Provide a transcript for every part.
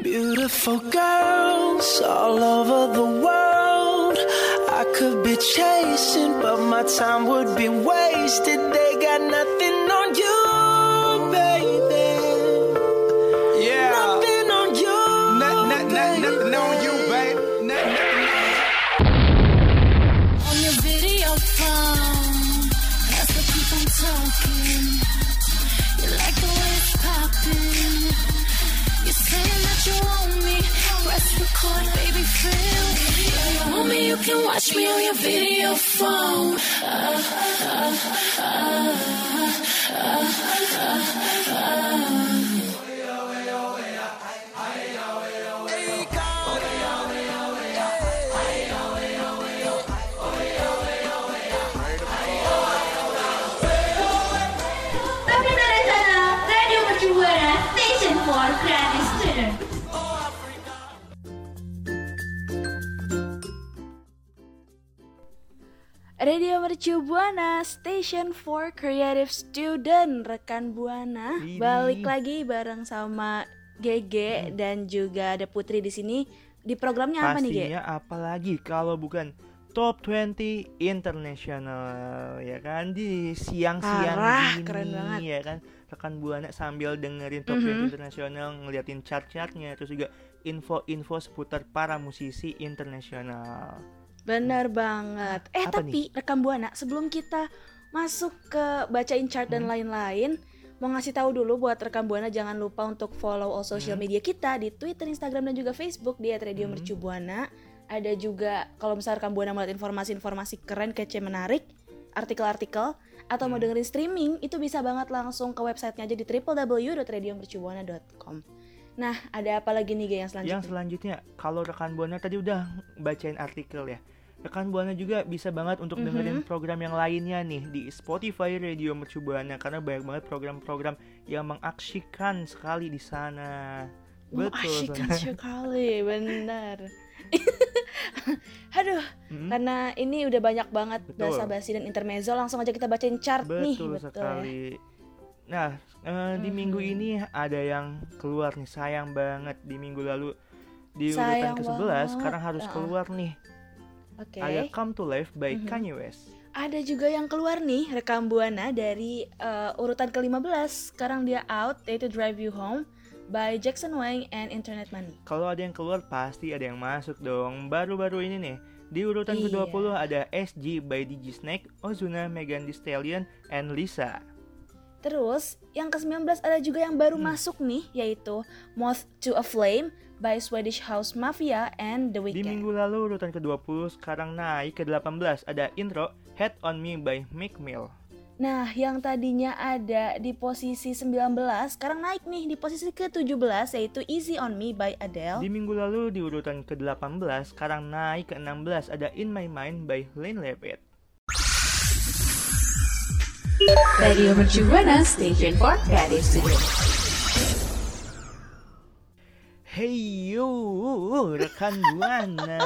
Beautiful girls all over the world. I could be chasing, but my time would be wasted. They got nothing record, baby, feel. You want me, you can watch me on your video phone. Uh, uh, uh, uh, uh, uh. Radio Mercu Buana Station for Creative Student rekan Buana Widih. balik lagi bareng sama Gege dan juga ada Putri di sini di programnya apa nih? Pastinya apalagi kalau bukan Top 20 International ya kan di siang-siang gini keren banget. ya kan rekan buana sambil dengerin Top Mhm. 20 International ngeliatin chart-chartnya terus juga info-info seputar para musisi internasional. Bener banget. Eh Apa tapi rekan Buana sebelum kita masuk ke bacain chart dan Hmm. lain-lain mau ngasih tahu dulu buat rekan Buana jangan lupa untuk follow all social Hmm. media kita di Twitter, Instagram dan juga Facebook di @radio Hmm. Mercu Buana. Ada juga kalau misalnya rekan Buana melihat informasi-informasi keren, kece, menarik, artikel-artikel atau mau Hmm. dengerin streaming itu bisa banget langsung ke websitenya aja di www.radiomercubuana.com. Nah, ada apa lagi nih Ge yang selanjutnya? Yang selanjutnya kalau rekan buana tadi udah bacain artikel ya. Rekan buana juga bisa banget untuk dengerin Mhm. program yang lainnya nih di Spotify Radio Mercu Buana karena banyak banget program-program yang mengaksikan sekali di sana. Betul. Mengasyikkan Sana. sekali, benar. Aduh, Hmm, karena ini udah banyak banget Betul. bahasa basi dan intermezzo, langsung aja kita bacain chart nih, betul betul ya. sekali. Nah, eh, di minggu Mhm. ini ada yang keluar nih sayang banget di minggu lalu di urutan Sayang ke-11 banget. sekarang harus keluar nih. Oke. Ada Come to Life by Mhm. Kanye West. Ada juga yang keluar nih rekam buana dari eh, urutan ke-15. Sekarang dia out yaitu Drive You Home by Jackson Wang and Internet Money. Kalau ada yang keluar pasti ada yang masuk dong. Baru-baru ini nih di urutan Iya. ke-20 ada SG by DJ Snake, Ozuna, Megan Thee Stallion, and Lisa. Terus yang ke-19 ada juga yang baru Hmm. masuk nih yaitu Moth to a Flame by Swedish House Mafia and The Di Weeknd. minggu lalu urutan ke-20 sekarang naik ke 18 ada intro Head on Me by Meek Mill. Nah, yang tadinya ada di posisi 19 sekarang naik nih di posisi ke-17 yaitu Easy on Me by Adele. Di minggu lalu di urutan ke-18 sekarang naik ke 16 ada In My Mind by Lane Levitt. Radio Mercubuana Station for Creative Student. Hey yo, rekan buana.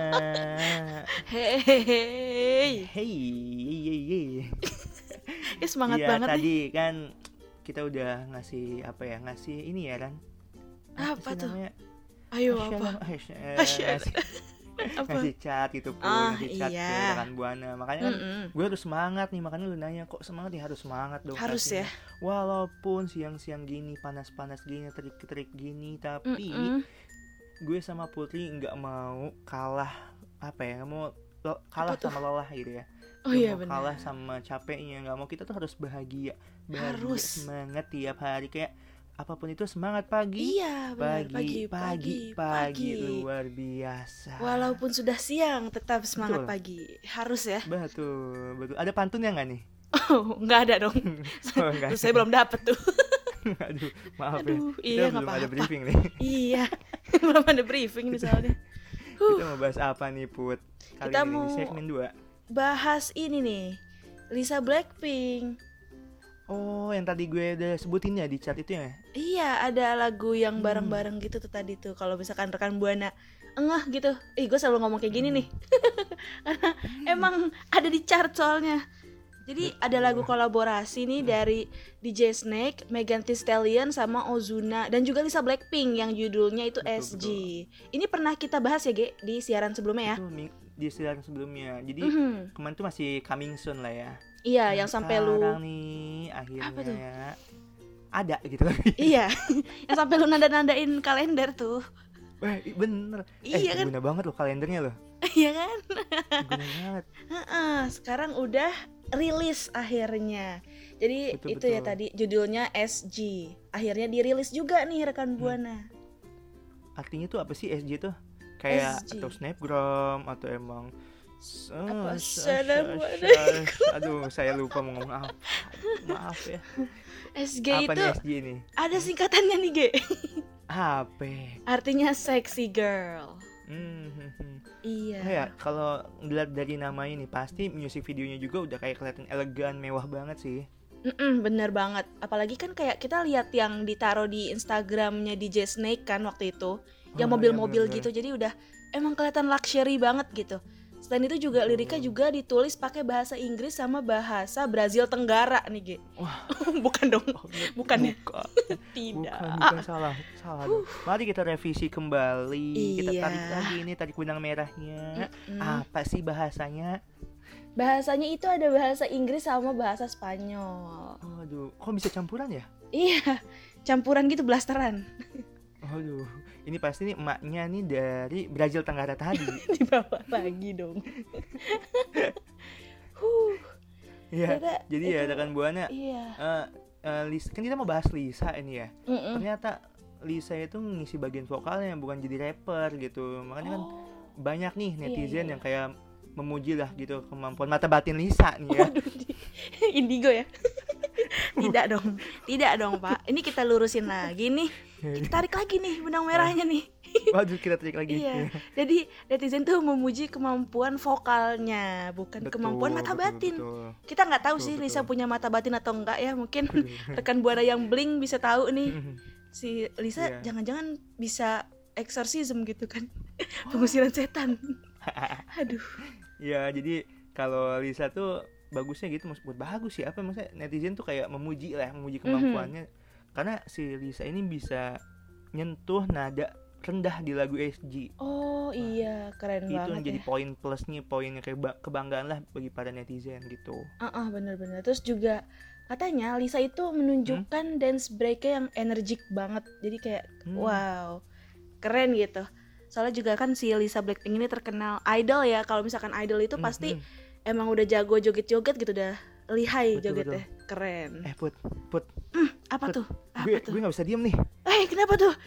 Hey, ye, ye, ye. Eh, semangat Iya, banget nih. tadi kan kita udah ngasih apa ya ngasih ini ya kan Apa sih tuh? namanya? Ayo Ngasih apa? apa? Ngasih, eh, Apa? ngasih chat gitu pun Ah, ngasih chat ke iya. rekan buana makanya kan Mm-mm. gue harus semangat nih makanya lu nanya kok semangat ya harus semangat dong Harus ya. walaupun siang-siang gini panas-panas gini terik-terik gini tapi Mm-mm. gue sama Putri nggak mau kalah apa ya nggak mau lo- kalah Apa tuh? sama lelah gitu ya Oh iya mau benar. kalah sama capeknya nggak mau kita tuh harus bahagia bahagia Harus. semangat tiap hari kayak apa pun itu semangat pagi Iya, benar. pagi, pagi, pagi, luar biasa. Walaupun sudah siang, tetap semangat Betul. pagi. Harus ya. betul, betul. Ada pantunnya nggak nih? Oh, nggak ada dong. Oh, nggak Tuh, saya belum dapet tuh. Aduh, maaf Aduh, ya. iya, Kita nggak belum ada briefing nih. iya, belum ada briefing nih soalnya. Kita mau bahas apa nih, Put? Kali Kita ini mau- di segmen 2. Bahas ini nih, Lisa Blackpink. Oh, yang tadi gue udah sebutin ya di chat itu ya? Iya, ada lagu yang Hmm. bareng-bareng gitu tuh tadi tuh. Kalau misalkan rekan buana engah gitu, ih gue selalu ngomong kayak gini Hmm. nih. Karena emang ada di chart soalnya. Jadi ada lagu kolaborasi nih dari DJ Snake, Megan Thee Stallion sama Ozuna dan juga Lisa Blackpink yang judulnya itu Betul, SG. Ini pernah kita bahas ya, Ge, di siaran sebelumnya ya. Mi- di siaran sebelumnya. Jadi Mhm. kemarin tuh masih coming soon lah ya. Iya, Nah, yang sampai lu sekarang nih akhirnya Apa tuh? ya ada gitu lagi. Iya, yang sampai lu nanda-nandain kalender tuh. Wah, i- bener. Iya eh, kan? guna banget loh kalendernya loh. Iya kan? Guna banget. Heeh, sekarang udah rilis akhirnya. Jadi Betul, itu ya betul. tadi judulnya SG. Akhirnya dirilis juga nih rekan Hmm. Buana. Artinya tuh apa sih SG tuh? Kayak SG. atau snapgram atau emang Assalamualaikum. Aduh, saya lupa mau ngomong apa. Maaf ya. SG apa itu nih SG ini? ada singkatannya nih, Ge. Apa? Artinya sexy girl. Hmm, hmm, hmm. Iya. Oh ya, kalau dilihat dari nama ini pasti music videonya juga udah kayak kelihatan elegan, mewah banget sih. Mm-mm, bener banget. Apalagi kan kayak kita lihat yang ditaruh di Instagramnya DJ Snake kan waktu itu, yang Oh, iya, mobil-mobil gitu. Jadi udah emang kelihatan luxury banget gitu. Selain itu juga liriknya juga ditulis pakai bahasa Inggris sama bahasa Brazil Tenggara nih, Ge. Wah. bukan dong. Oh, iya, Bukan ya? bukan. Tidak. Bukan, bukan salah, salah. dong. Mari kita revisi kembali. Kita Iya. tarik lagi ini tarik benang merahnya. Mm-mm. Apa sih bahasanya? Bahasanya itu ada bahasa Inggris sama bahasa Spanyol. Waduh, kok bisa campuran ya? Iya, campuran gitu blasteran Waduh, ini pasti nih emaknya nih dari Brazil Tenggara tadi. dibawa lagi dong. huh, Iya. Ternyata Jadi ya itu- rekan buana, iya. eh eh, Lis- kan kita mau bahas Lisa ini ya. Mm-mm. Ternyata Lisa itu ngisi bagian vokalnya bukan jadi rapper gitu. Makanya kan Oh. banyak nih netizen iya, yang kayak memuji lah gitu kemampuan mata batin Lisa nih ya. Waduh, di- indigo ya? Tidak dong, tidak dong pak. Ini kita lurusin lagi nih. Kita tarik lagi nih benang merahnya nih. Waduh, kita tarik lagi. Iya. Jadi netizen tuh memuji kemampuan vokalnya, bukan Betul, kemampuan mata betul, batin. betul. Kita nggak tahu Betul, sih betul. Lisa punya mata batin atau enggak ya. Mungkin rekan buana yang bling bisa tahu nih. Si Lisa Iya. jangan-jangan bisa eksorsisme gitu kan. Pengusiran setan. Aduh. Ya, jadi kalau Lisa tuh bagusnya gitu maksud bagus sih apa maksudnya netizen tuh kayak memuji lah memuji Mhm. kemampuannya karena si Lisa ini bisa nyentuh nada rendah di lagu SG Oh iya, keren itu banget yang jadi ya. poin plusnya poinnya kayak ba- kebanggaan lah bagi para netizen gitu Ah, ah, bener-bener. Terus juga katanya Lisa itu menunjukkan dance breaknya yang energik banget. Jadi kayak Hmm. wow, keren gitu. Soalnya juga kan si Lisa Blackpink ini terkenal idol ya. Kalau misalkan idol itu pasti Mhm. emang udah jago joget-joget gitu udah lihai Betul, jogetnya. Keren. eh put put Apa tuh? Apa gue tuh? gue nggak bisa diem nih Eh, kenapa tuh?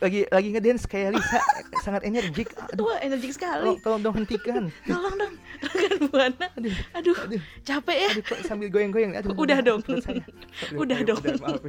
Lagi lagi ngedance kayak Lisa sangat energik aduh Wah, energik sekali. tolong, tolong dong hentikan Tolong dong, rekan buana. aduh Aduh, aduh capek ya. aduh kok sambil goyang-goyang aduh Udah dong. Aduh, Udah dong. udah, maaf.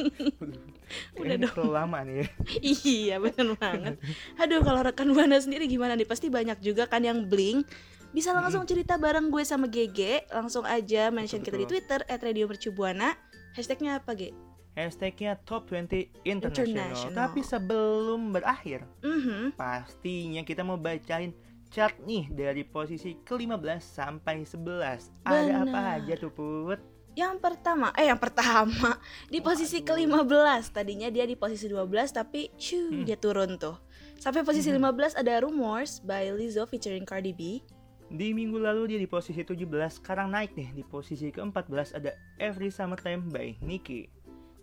Udah dong. terlalu lama nih ya. Iya bener banget Aduh kalau rekan Buana sendiri gimana nih Pasti banyak juga kan yang bling Bisa langsung cerita bareng gue sama GG Langsung aja mention kita di Betul. Twitter At Radio Mercubuana Hashtagnya apa G? Hashtagnya Top 20 International. International. Tapi sebelum berakhir, Mhm. pastinya kita mau bacain chart nih dari posisi ke-15 sampai 11. Ada apa aja tuh Put? Yang pertama Eh yang pertama Di posisi ke-15 Tadinya dia di posisi 12 Tapi shoo, Hmm. dia turun tuh Sampai posisi 15 ada Rumors by Lizzo featuring Cardi B Di minggu lalu dia di posisi 17, sekarang naik nih di posisi ke-14 ada Every Summertime by Nicki.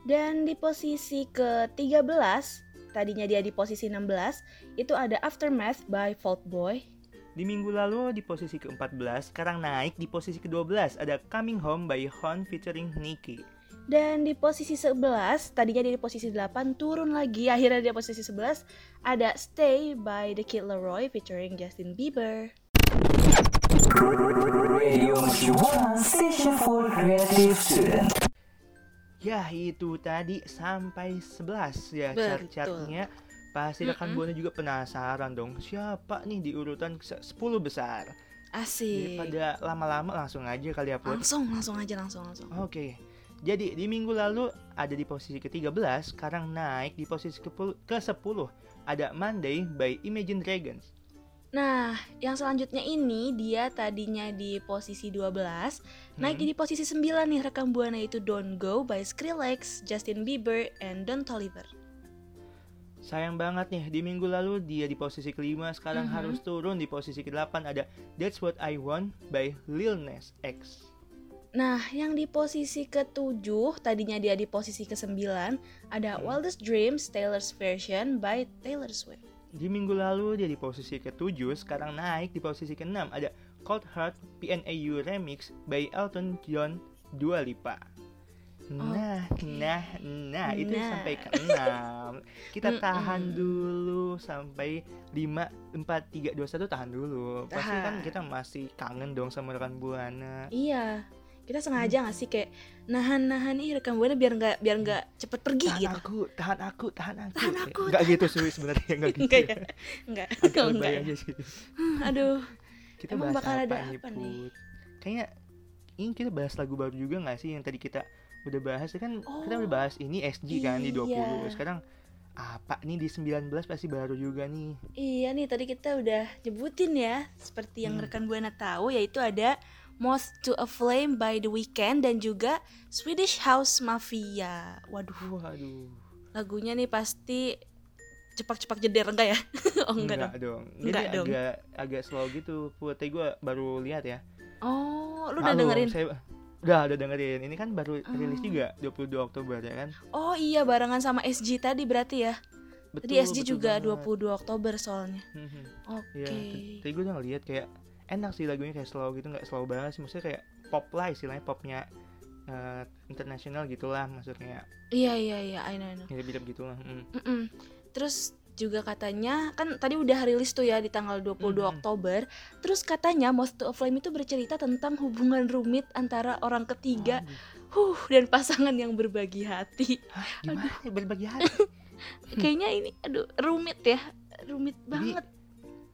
Dan di posisi ke-13, tadinya dia di posisi 16, itu ada Aftermath by Fault Boy. Di minggu lalu di posisi ke-14, sekarang naik di posisi ke-12 ada Coming Home by Hon featuring Nicki. Dan di posisi 11, tadinya dia di posisi 8, turun lagi, akhirnya dia posisi 11, ada Stay by The Kid Laroi featuring Justin Bieber. Ya itu tadi sampai 11 ya chart-chartnya Pasti rekan Mm-mm. Buana juga penasaran dong Siapa nih di urutan se- 10 besar Asik. Daripada lama-lama langsung aja kali ya Put Langsung, langsung aja, langsung, langsung. Oke Jadi di minggu lalu ada di posisi ke-13 Sekarang naik di posisi ke-10 ke-10 Ada Monday by Imagine Dragons Nah, yang selanjutnya ini dia tadinya di posisi 12, naik Hmm. di posisi 9 nih rekam Buana itu Don't Go by Skrillex, Justin Bieber, and Don Toliver. Sayang banget nih, di minggu lalu dia di posisi kelima, sekarang Mhm. harus turun di posisi ke-8 ada That's What I Want by Lil Nas X. Nah, yang di posisi ke-7, tadinya dia di posisi ke-9, ada Hmm. Wildest Dreams Taylor's Version by Taylor Swift. Di minggu lalu dia di posisi ke-7, sekarang naik di posisi ke-6 ada Cold Heart PNAU Remix by Elton John Dua Lipa. Nah, nah, nah, itu Nah. sampai ke-6. Kita tahan Mm-mm. dulu sampai 5 4 3 2 1 tahan dulu. Pasti kan Tahan. kita masih kangen dong sama rekan Buana. Iya, kita sengaja nggak sih kayak nahan-nahan ih rekam Buana biar nggak biar nggak cepet pergi tahan gitu. aku, tahan aku, tahan aku. Tahan aku, Enggak gitu sih sebenarnya, enggak gitu. Enggak ya? Enggak. Agak lebay enggak. aja sih. Hmm, Aduh. Kita Emang bahas bakal apa ada nih, apa nih? Put? Kayaknya ini kita bahas lagu baru juga nggak sih yang tadi kita udah bahas ya kan kita udah Oh, bahas ini SG kan di 20 iya. sekarang apa nih di 19 pasti baru juga nih Iya nih tadi kita udah nyebutin ya seperti yang Hmm. rekan Buana tahu yaitu ada Moth to a Flame by The Weeknd dan juga Swedish House Mafia. Waduh, waduh lagunya nih pasti cepak-cepak jeder enggak ya? oh enggak, dong. dong Enggak Jadi dong. agak agak slow gitu Put tadi gue baru lihat ya Oh, lu udah dengerin? saya udah udah dengerin ini kan baru rilis Oh. juga 22 Oktober ya kan Oh iya barengan sama SG tadi berarti ya. Tadi Betul, SG betul juga banget. 22 Oktober soalnya. Mhm. Oke. Iya, t- tadi gue udah ngeliat kayak enak sih lagunya kayak slow gitu, nggak slow banget sih, maksudnya kayak pop lah istilahnya popnya eh, internasional gitulah maksudnya Iya iya iya, I know, I know. mirip-mirip gitulah. Mm. Mm-mm. Terus juga katanya kan tadi udah rilis tuh ya di tanggal 22 Mhm. Oktober. Terus katanya Moth to a Flame itu bercerita tentang hubungan rumit antara orang ketiga, Aduh, huh dan pasangan yang berbagi hati. Hah, gimana ya berbagi hati? Kayaknya ini aduh rumit ya. Rumit banget.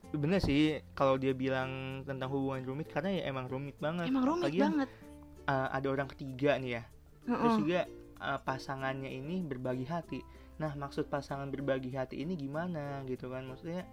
Bener sih kalau dia bilang tentang hubungan rumit karena ya emang rumit banget. Emang rumit Lagian, banget. eh, ada orang ketiga nih ya. Terus Heeh. juga eh, pasangannya ini berbagi hati. Nah, maksud pasangan berbagi hati ini gimana gitu kan? Maksudnya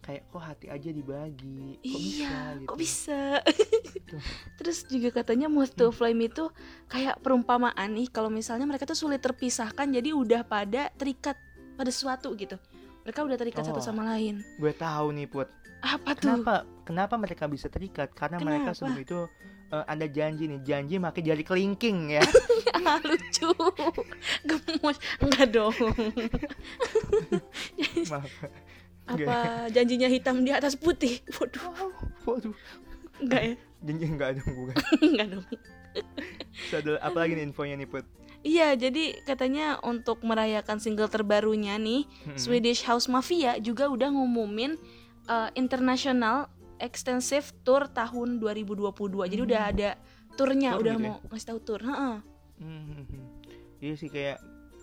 kayak kok hati aja dibagi? Kok bisa iya, gitu? kok bisa? Gitu. Terus juga katanya Moth to a Flame itu kayak perumpamaan nih kalau misalnya mereka tuh sulit terpisahkan jadi udah pada terikat pada sesuatu gitu. Mereka udah terikat satu Oh. sama lain. Gue tahu nih, Put. Apa tuh? Kenapa? Kenapa mereka bisa terikat? Karena mereka Kenapa? sebelum itu eh, ada janji nih, janji pakai jari kelingking ya. Ah, lucu. Gemes. Enggak dong. Maaf. Apa janjinya hitam di atas putih? Waduh. Waduh, Enggak ya? janji enggak dong bukan. Enggak dong. Ada apa lagi nih infonya nih, Put? Iya, jadi katanya untuk merayakan single terbarunya nih, Mm-mm. Swedish House Mafia juga udah ngumumin uh, international extensive tour tahun 2022. Jadi udah ada turnya, Tour udah gitu ya? mau ngasih tahu tour. Heeh. Hmm, Iya sih kayak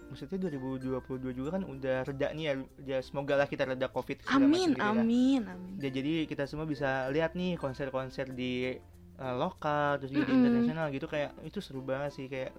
maksudnya 2022 juga kan udah reda nih ya, ya semoga lah kita reda covid Amin, gitu ya. amin, amin. Ya, jadi kita semua bisa lihat nih konser-konser di eh, lokal terus juga di Mm-mm. internasional gitu kayak itu seru banget sih kayak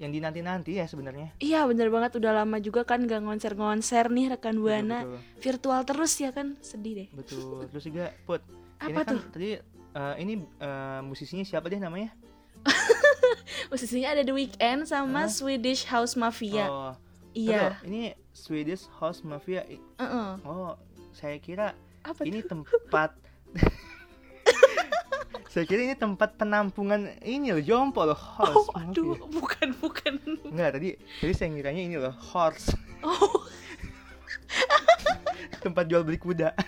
yang dinanti-nanti ya sebenarnya. Iya bener banget udah lama juga kan gak ngonser-ngonser nih rekan Betul, Buana betul, virtual terus ya kan sedih deh. betul. Terus juga put ini Apa kan tuh? tadi eh, ini eh, musisinya siapa deh namanya? Posisinya ada The Weeknd sama Hah? Swedish House Mafia. Oh, iya. ini Swedish House Mafia. I- Heeh. Oh, saya kira Apa ini tuh? tempat saya kira ini tempat penampungan ini loh jompo loh Oh, horse aduh, bukan bukan. enggak tadi tadi saya ngiranya ini loh horse Oh, tempat jual beli kuda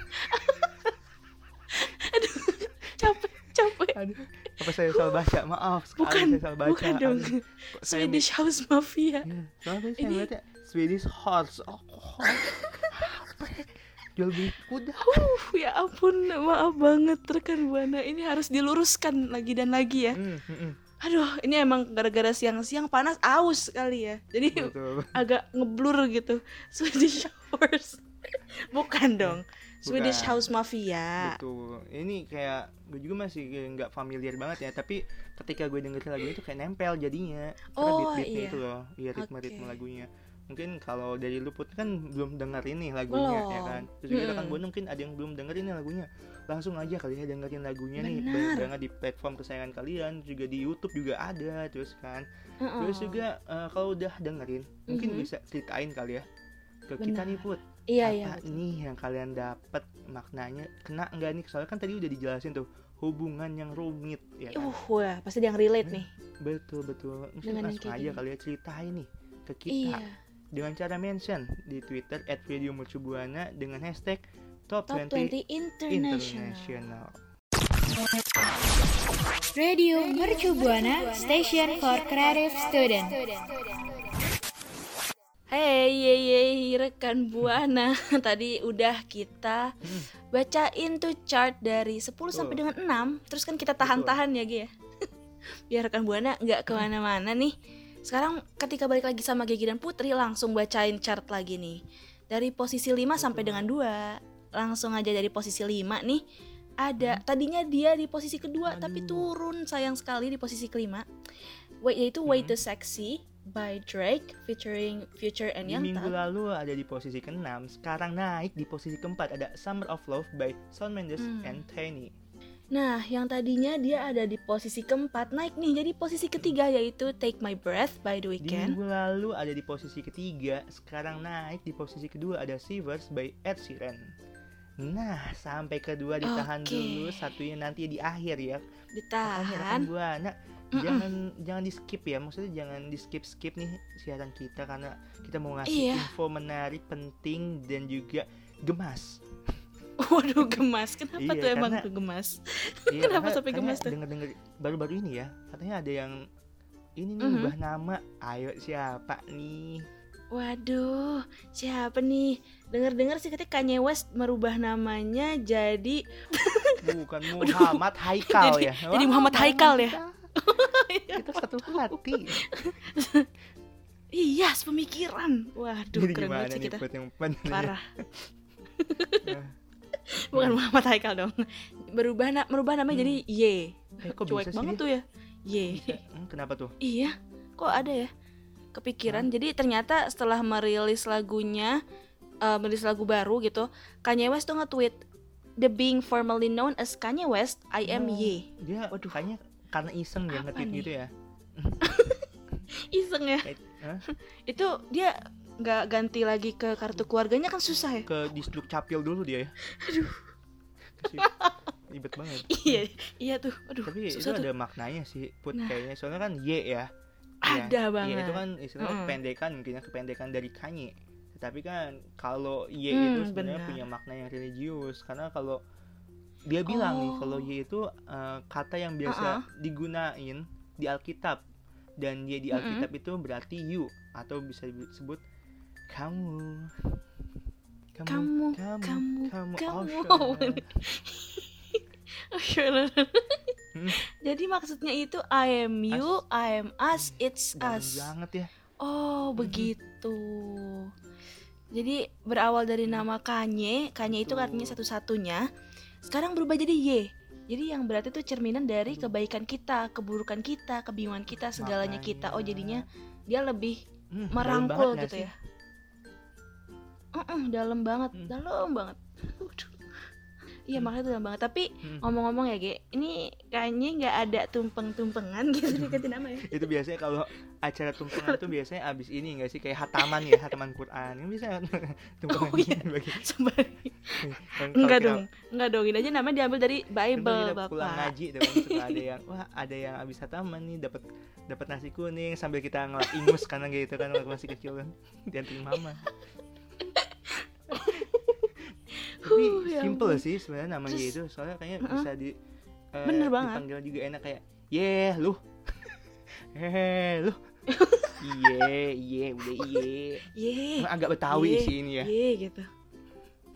capek, capek. aduh apa saya salah baca maaf sekali Bukan, saya salah baca bukan dong. Aduh, Swedish House Mafia. Soalnya tadi saya Ini- Swedish horse oh, horse. Jual beli kuda Uh, ya ampun, maaf banget rekan Buana. Ini harus diluruskan lagi dan lagi ya. Hmm, hmm, hmm. Aduh, ini emang gara-gara siang-siang panas aus kali ya. Jadi betul agak ngeblur gitu. Swedish House. Bukan dong. Swedish Bukan. House Mafia. Betul. Ini kayak gue juga masih nggak familiar banget ya, tapi ketika gue dengerin lagu itu kayak nempel jadinya. Karena Oh, beat-beatnya iya. itu loh, iya ritme-ritme Oke. lagunya. Mungkin kalau dari luput kan belum dengerin nih lagunya ya Belum. kan terus juga rekan Mm-mm. buana mungkin ada yang belum dengerin nih lagunya langsung aja kali ya dengerin lagunya nih Benar. banyak banget di platform kesayangan kalian juga di YouTube juga ada terus kan Heeh. terus juga eh, kalau udah dengerin mungkin Mhm. bisa ceritain kali ya ke kita Benar. nih put Iya apa iya. betul. nih yang kalian dapat maknanya kena nggak nih soalnya kan tadi udah dijelasin tuh hubungan yang rumit ya kan? Uh, wah, pasti ada yang relate nih. betul betul mungkin Dengan langsung aja gini. kali ya ceritain nih ke kita Iya. Dengan cara mention di Twitter @radiomercubuana dengan hashtag top, Top 20, 20 International. international. Radio Mercu Buana Station for Creative Student. Hey, ye, ye, rekan Buana. Tadi udah kita bacain tuh chart dari 10 sampai dengan 6. Terus kan kita tahan-tahan ya, Gi ya. Biar rekan Buana nggak ke mana-mana nih. Sekarang ketika balik lagi sama Gigi dan Putri langsung bacain chart lagi nih. Dari posisi 5 sampai dengan 2. Langsung aja dari posisi 5 nih. Ada tadinya dia di posisi kedua tapi turun sayang sekali di posisi kelima. Wait, yaitu Way to Sexy by Drake featuring Future and Young minggu lalu ada di posisi ke-6, sekarang naik di posisi keempat ada Summer of Love by Shawn Mendes Hmm. and Tiny. Nah, yang tadinya dia ada di posisi keempat naik nih jadi posisi ketiga yaitu Take My Breath by The Di Weeknd. minggu lalu ada di posisi ketiga, sekarang naik di posisi kedua ada Shivers by Ed Sheeran. Nah, sampai kedua ditahan Oke. dulu, satunya nanti di akhir ya. Ditahan. buana Mm-mm. jangan jangan di skip ya, maksudnya jangan di skip skip nih siaran kita karena kita mau ngasih Iya. info menarik, penting dan juga gemas. Waduh, gemas. Kenapa Iya, tuh emang karena- tuh gemas? Iya, Kenapa karena- sampai gemas tuh? Denger-denger baru-baru ini ya, katanya ada yang ini nih Mhm. ubah nama. Ayo siapa nih? Waduh, siapa nih? Dengar-dengar sih katanya Kanye West merubah namanya jadi Bukan Muhammad Haikal Jadi- ya. jadi Muhammad Haikal ya? Kita, satu hati. iya, sepemikiran. Waduh, Jadi keren banget sih kita. yang bener ya? Bukan Muhammad Haikal dong. Berubah na- merubah namanya jadi Y. Eh, kok Cuek bisa sih banget dia? tuh ya. Y. Hmm, kenapa tuh? Iya, kok ada ya? Kepikiran. Jadi ternyata setelah merilis lagunya, eh, merilis lagu baru gitu, Kanye West tuh nge-tweet The being formerly known as Kanye West, I am Oh, Y. Dia Waduh. kayaknya karena iseng Apa nge-tweet gitu ya. Iseng ya. Hah? Itu dia nggak ganti lagi ke kartu keluarganya kan susah ya. Ke distruk capil dulu dia ya. Aduh. Ribet banget. iya, iya tuh. Aduh, Tapi itu tuh. ada maknanya sih, Put Nah. kayaknya. Soalnya kan Y ya. Ada Iya, banget. itu kan istilahnya Mm-mm. kependekan mungkin ya kependekan dari Kanye. Tapi kan kalau Y Hmm, itu sebenarnya benar. punya makna yang religius karena kalau dia bilang nih Oh. kalau Y itu eh, kata yang biasa digunain di Alkitab dan Y di. Alkitab itu berarti you atau bisa disebut kamu. Kamu, kamu, kamu, kamu, kamu. Ocean. Oh, sure. Hmm. Jadi maksudnya itu I am you, I am us, it's Dalam us. banget ya. Oh, begitu. Jadi berawal dari nama Kanye, Kanye itu artinya satu-satunya. Sekarang berubah jadi Y. Jadi yang berarti itu cerminan dari kebaikan kita, keburukan kita, kebingungan kita, segalanya kita. Oh, jadinya dia lebih Hmm, merangkul gitu sih? Ya. Mm-mm, dalam banget, Hmm. dalam banget. Iya Hmm. makanya itu dalam banget. Tapi Hmm. ngomong-ngomong ya, Ge, ini kayaknya nggak ada tumpeng-tumpengan gitu diganti nama ya. itu biasanya kalau acara tumpengan tuh biasanya abis ini enggak sih kayak hataman ya hataman Quran ini bisa tumpengan Oh, iya. bagi Enggak dong, enggak dong. Ini aja namanya diambil dari Bible, kita pulang Bapak. ngaji tuh kan suka ada yang wah ada yang abis hataman nih dapat dapat nasi kuning sambil kita ngelap ingus karena gitu kan waktu masih kecil kan dianterin mama tapi Huh, ya simple sih sebenarnya namanya Terus- itu soalnya kayaknya Heeh. bisa di eh, Bener banget. dipanggil juga enak kayak yeah lu hehe lu iye iye udah iye Ye. agak betawi Ye, sih ini ya Ye gitu.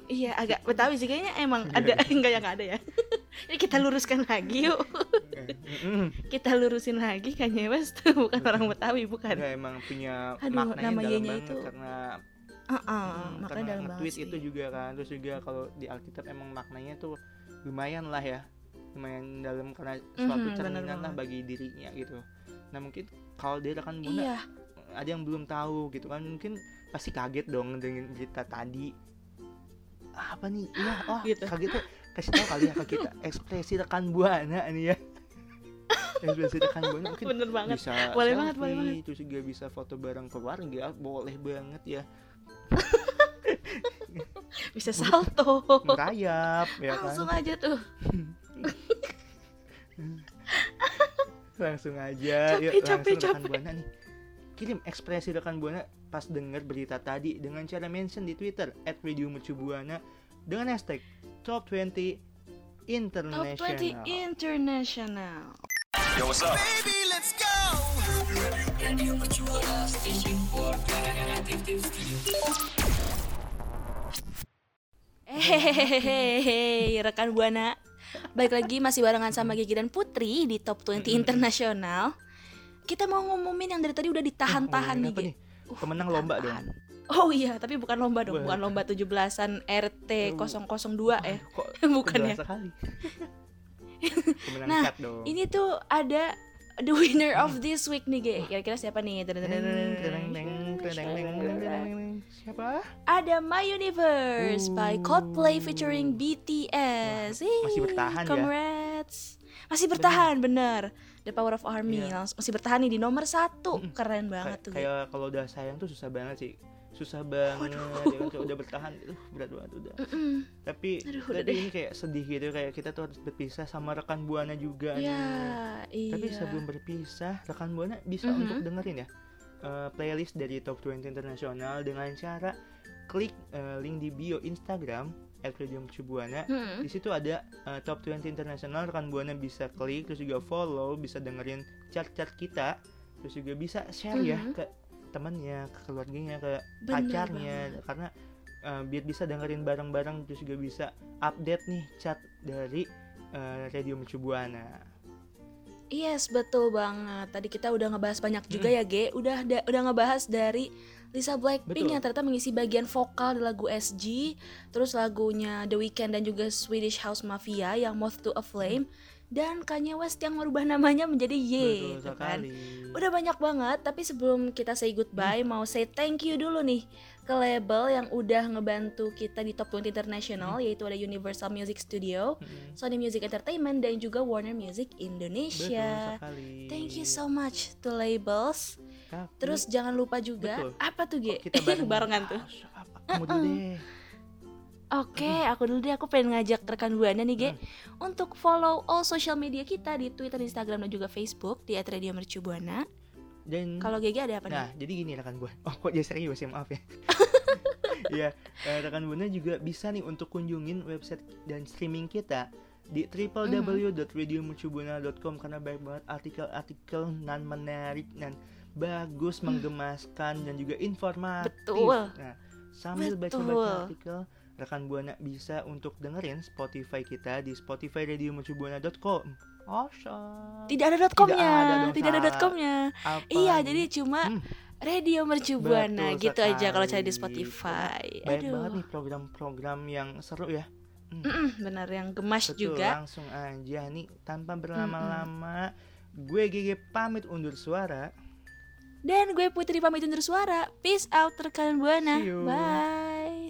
Iya, agak Betawi sih kayaknya emang ada enggak yang ada ya. Ini kita luruskan lagi yuk. Kita lurusin lagi Kanye West bukan orang Betawi, bukan. Nggak, emang punya Aduh, maknanya nama dalam banget itu karena Heeh, hmm, makanya karena dalam sih. itu juga kan terus juga kalau di Alkitab emang maknanya tuh lumayan lah ya lumayan dalam karena suatu Mhm, bener cerminan lah banget. bagi dirinya gitu nah mungkin kalau dia rekan bunda Iya, ada yang belum tahu gitu kan mungkin pasti kaget dong dengan berita tadi apa nih iya oh Gitu. kaget tuh kasih tahu kali ya ke kita ekspresi rekan buana nih ya ekspresi rekan buana mungkin Bener banget. bisa Boleh selfie, banget, boleh banget. terus juga bisa foto bareng keluarga boleh banget ya Bisa salto. merayap ya kan Langsung aja tuh. langsung aja Capek, yuk capek, langsung rekan capek. buana nih kirim ekspresi rekan buana pas denger berita tadi dengan cara mention di Twitter @radiomercubuana dengan hashtag top 20 Top 20 international. International. Baby, let's go. Hehehehe, rekan Buana. Baik lagi masih barengan sama Gigi dan Putri di Top 20 Internasional. Kita mau ngumumin yang dari tadi udah ditahan-tahan nih, Ngomongin apa Gi. nih? Pemenang lomba dong. Oh iya, tapi bukan lomba dong, bukan lomba 17-an RT 002 ya. Kok Bukan ya. sekali. Nah. Ini tuh ada the winner of this week nih, Ge. Kira-kira siapa nih? Siapa? Ada My Universe by Coldplay featuring BTS. Ih, masih bertahan ya. Congrats. Masih bertahan, bener. The Power of Army Iya. langsung masih bertahan nih di nomor satu. Keren banget tuh. Kayak kalau udah sayang tuh susah banget sih. Susah banget ya kan kalau udah bertahan itu berat banget udah. Mm-mm. Tapi Aduh, udah ini kayak sedih gitu kayak kita tuh harus berpisah sama rekan buana juga Ya, nih. iya. Tapi sebelum berpisah, rekan buana bisa Mhm. untuk dengerin ya eh, playlist dari Top 20 Internasional dengan cara klik eh, link di bio Instagram @radiomercubuana. Mm-mm. Di situ ada eh, Top 20 Internasional, rekan buana bisa klik terus juga follow, bisa dengerin chart-chart kita, terus juga bisa share ya Mhm. ke temannya, ke keluarganya, ke Bener pacarnya karena eh, biar bisa dengerin bareng-bareng terus juga bisa update nih chat dari eh, Radio Mercu Buana. Yes, betul banget. Tadi kita udah ngebahas banyak juga ya, Ge. Udah da- udah ngebahas dari Lisa Blackpink Betul. yang ternyata mengisi bagian vokal di lagu SG, terus lagunya The Weeknd dan juga Swedish House Mafia yang Moth to a Flame dan Kanye West yang merubah namanya menjadi Ye, Betul gitu kan. Udah banyak banget, tapi sebelum kita say goodbye, mau say thank you dulu nih ke label yang udah ngebantu kita di Top 20 International, yaitu ada Universal Music Studio, Mm-mm. Sony Music Entertainment, dan juga Warner Music Betul Indonesia. sekali. Thank you so much to labels. Tapi- Terus jangan lupa juga Betul. apa tuh Ge? kok kita bareng Barengan tuh. Ah, apa- Kamu dulu deh. Oke, aku dulu deh aku pengen ngajak rekan buana nih Ge Hmm. untuk follow all social media kita di Twitter, Instagram dan juga Facebook di @radiomercubuana. Dan Kalau GG ada apa Nah, nih? jadi gini rekan buana. Oh, kok jadi serius ya, maaf ya. Iya, eh, rekan buana juga bisa nih untuk kunjungin website dan streaming kita di www.radiomercubuana.com karena banyak banget artikel-artikel nan menarik dan bagus, menggemaskan dan juga informatif. Betul. Nah, sambil baca-baca artikel, rekan buana bisa untuk dengerin Spotify kita di spotifyradiomercubuana.com. Awesome. Tidak ada .com-nya, Tidak ada. .com-nya. Iya, jadi cuma Hmm. Radio Mercubuana Betul gitu aja kalau cari di sekali. Spotify. Banyak Aduh. banget nih program-program yang seru ya. Mm-mm, benar yang gemas Betul, juga. langsung aja nih tanpa berlama-lama. Gue GG pamit undur suara. Dan gue Putri pamit undur suara. Peace out rekan Buana. See you.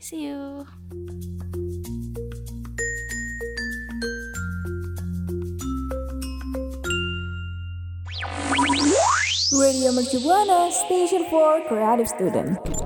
See you. Radio Mercubuana Station for Creative Student.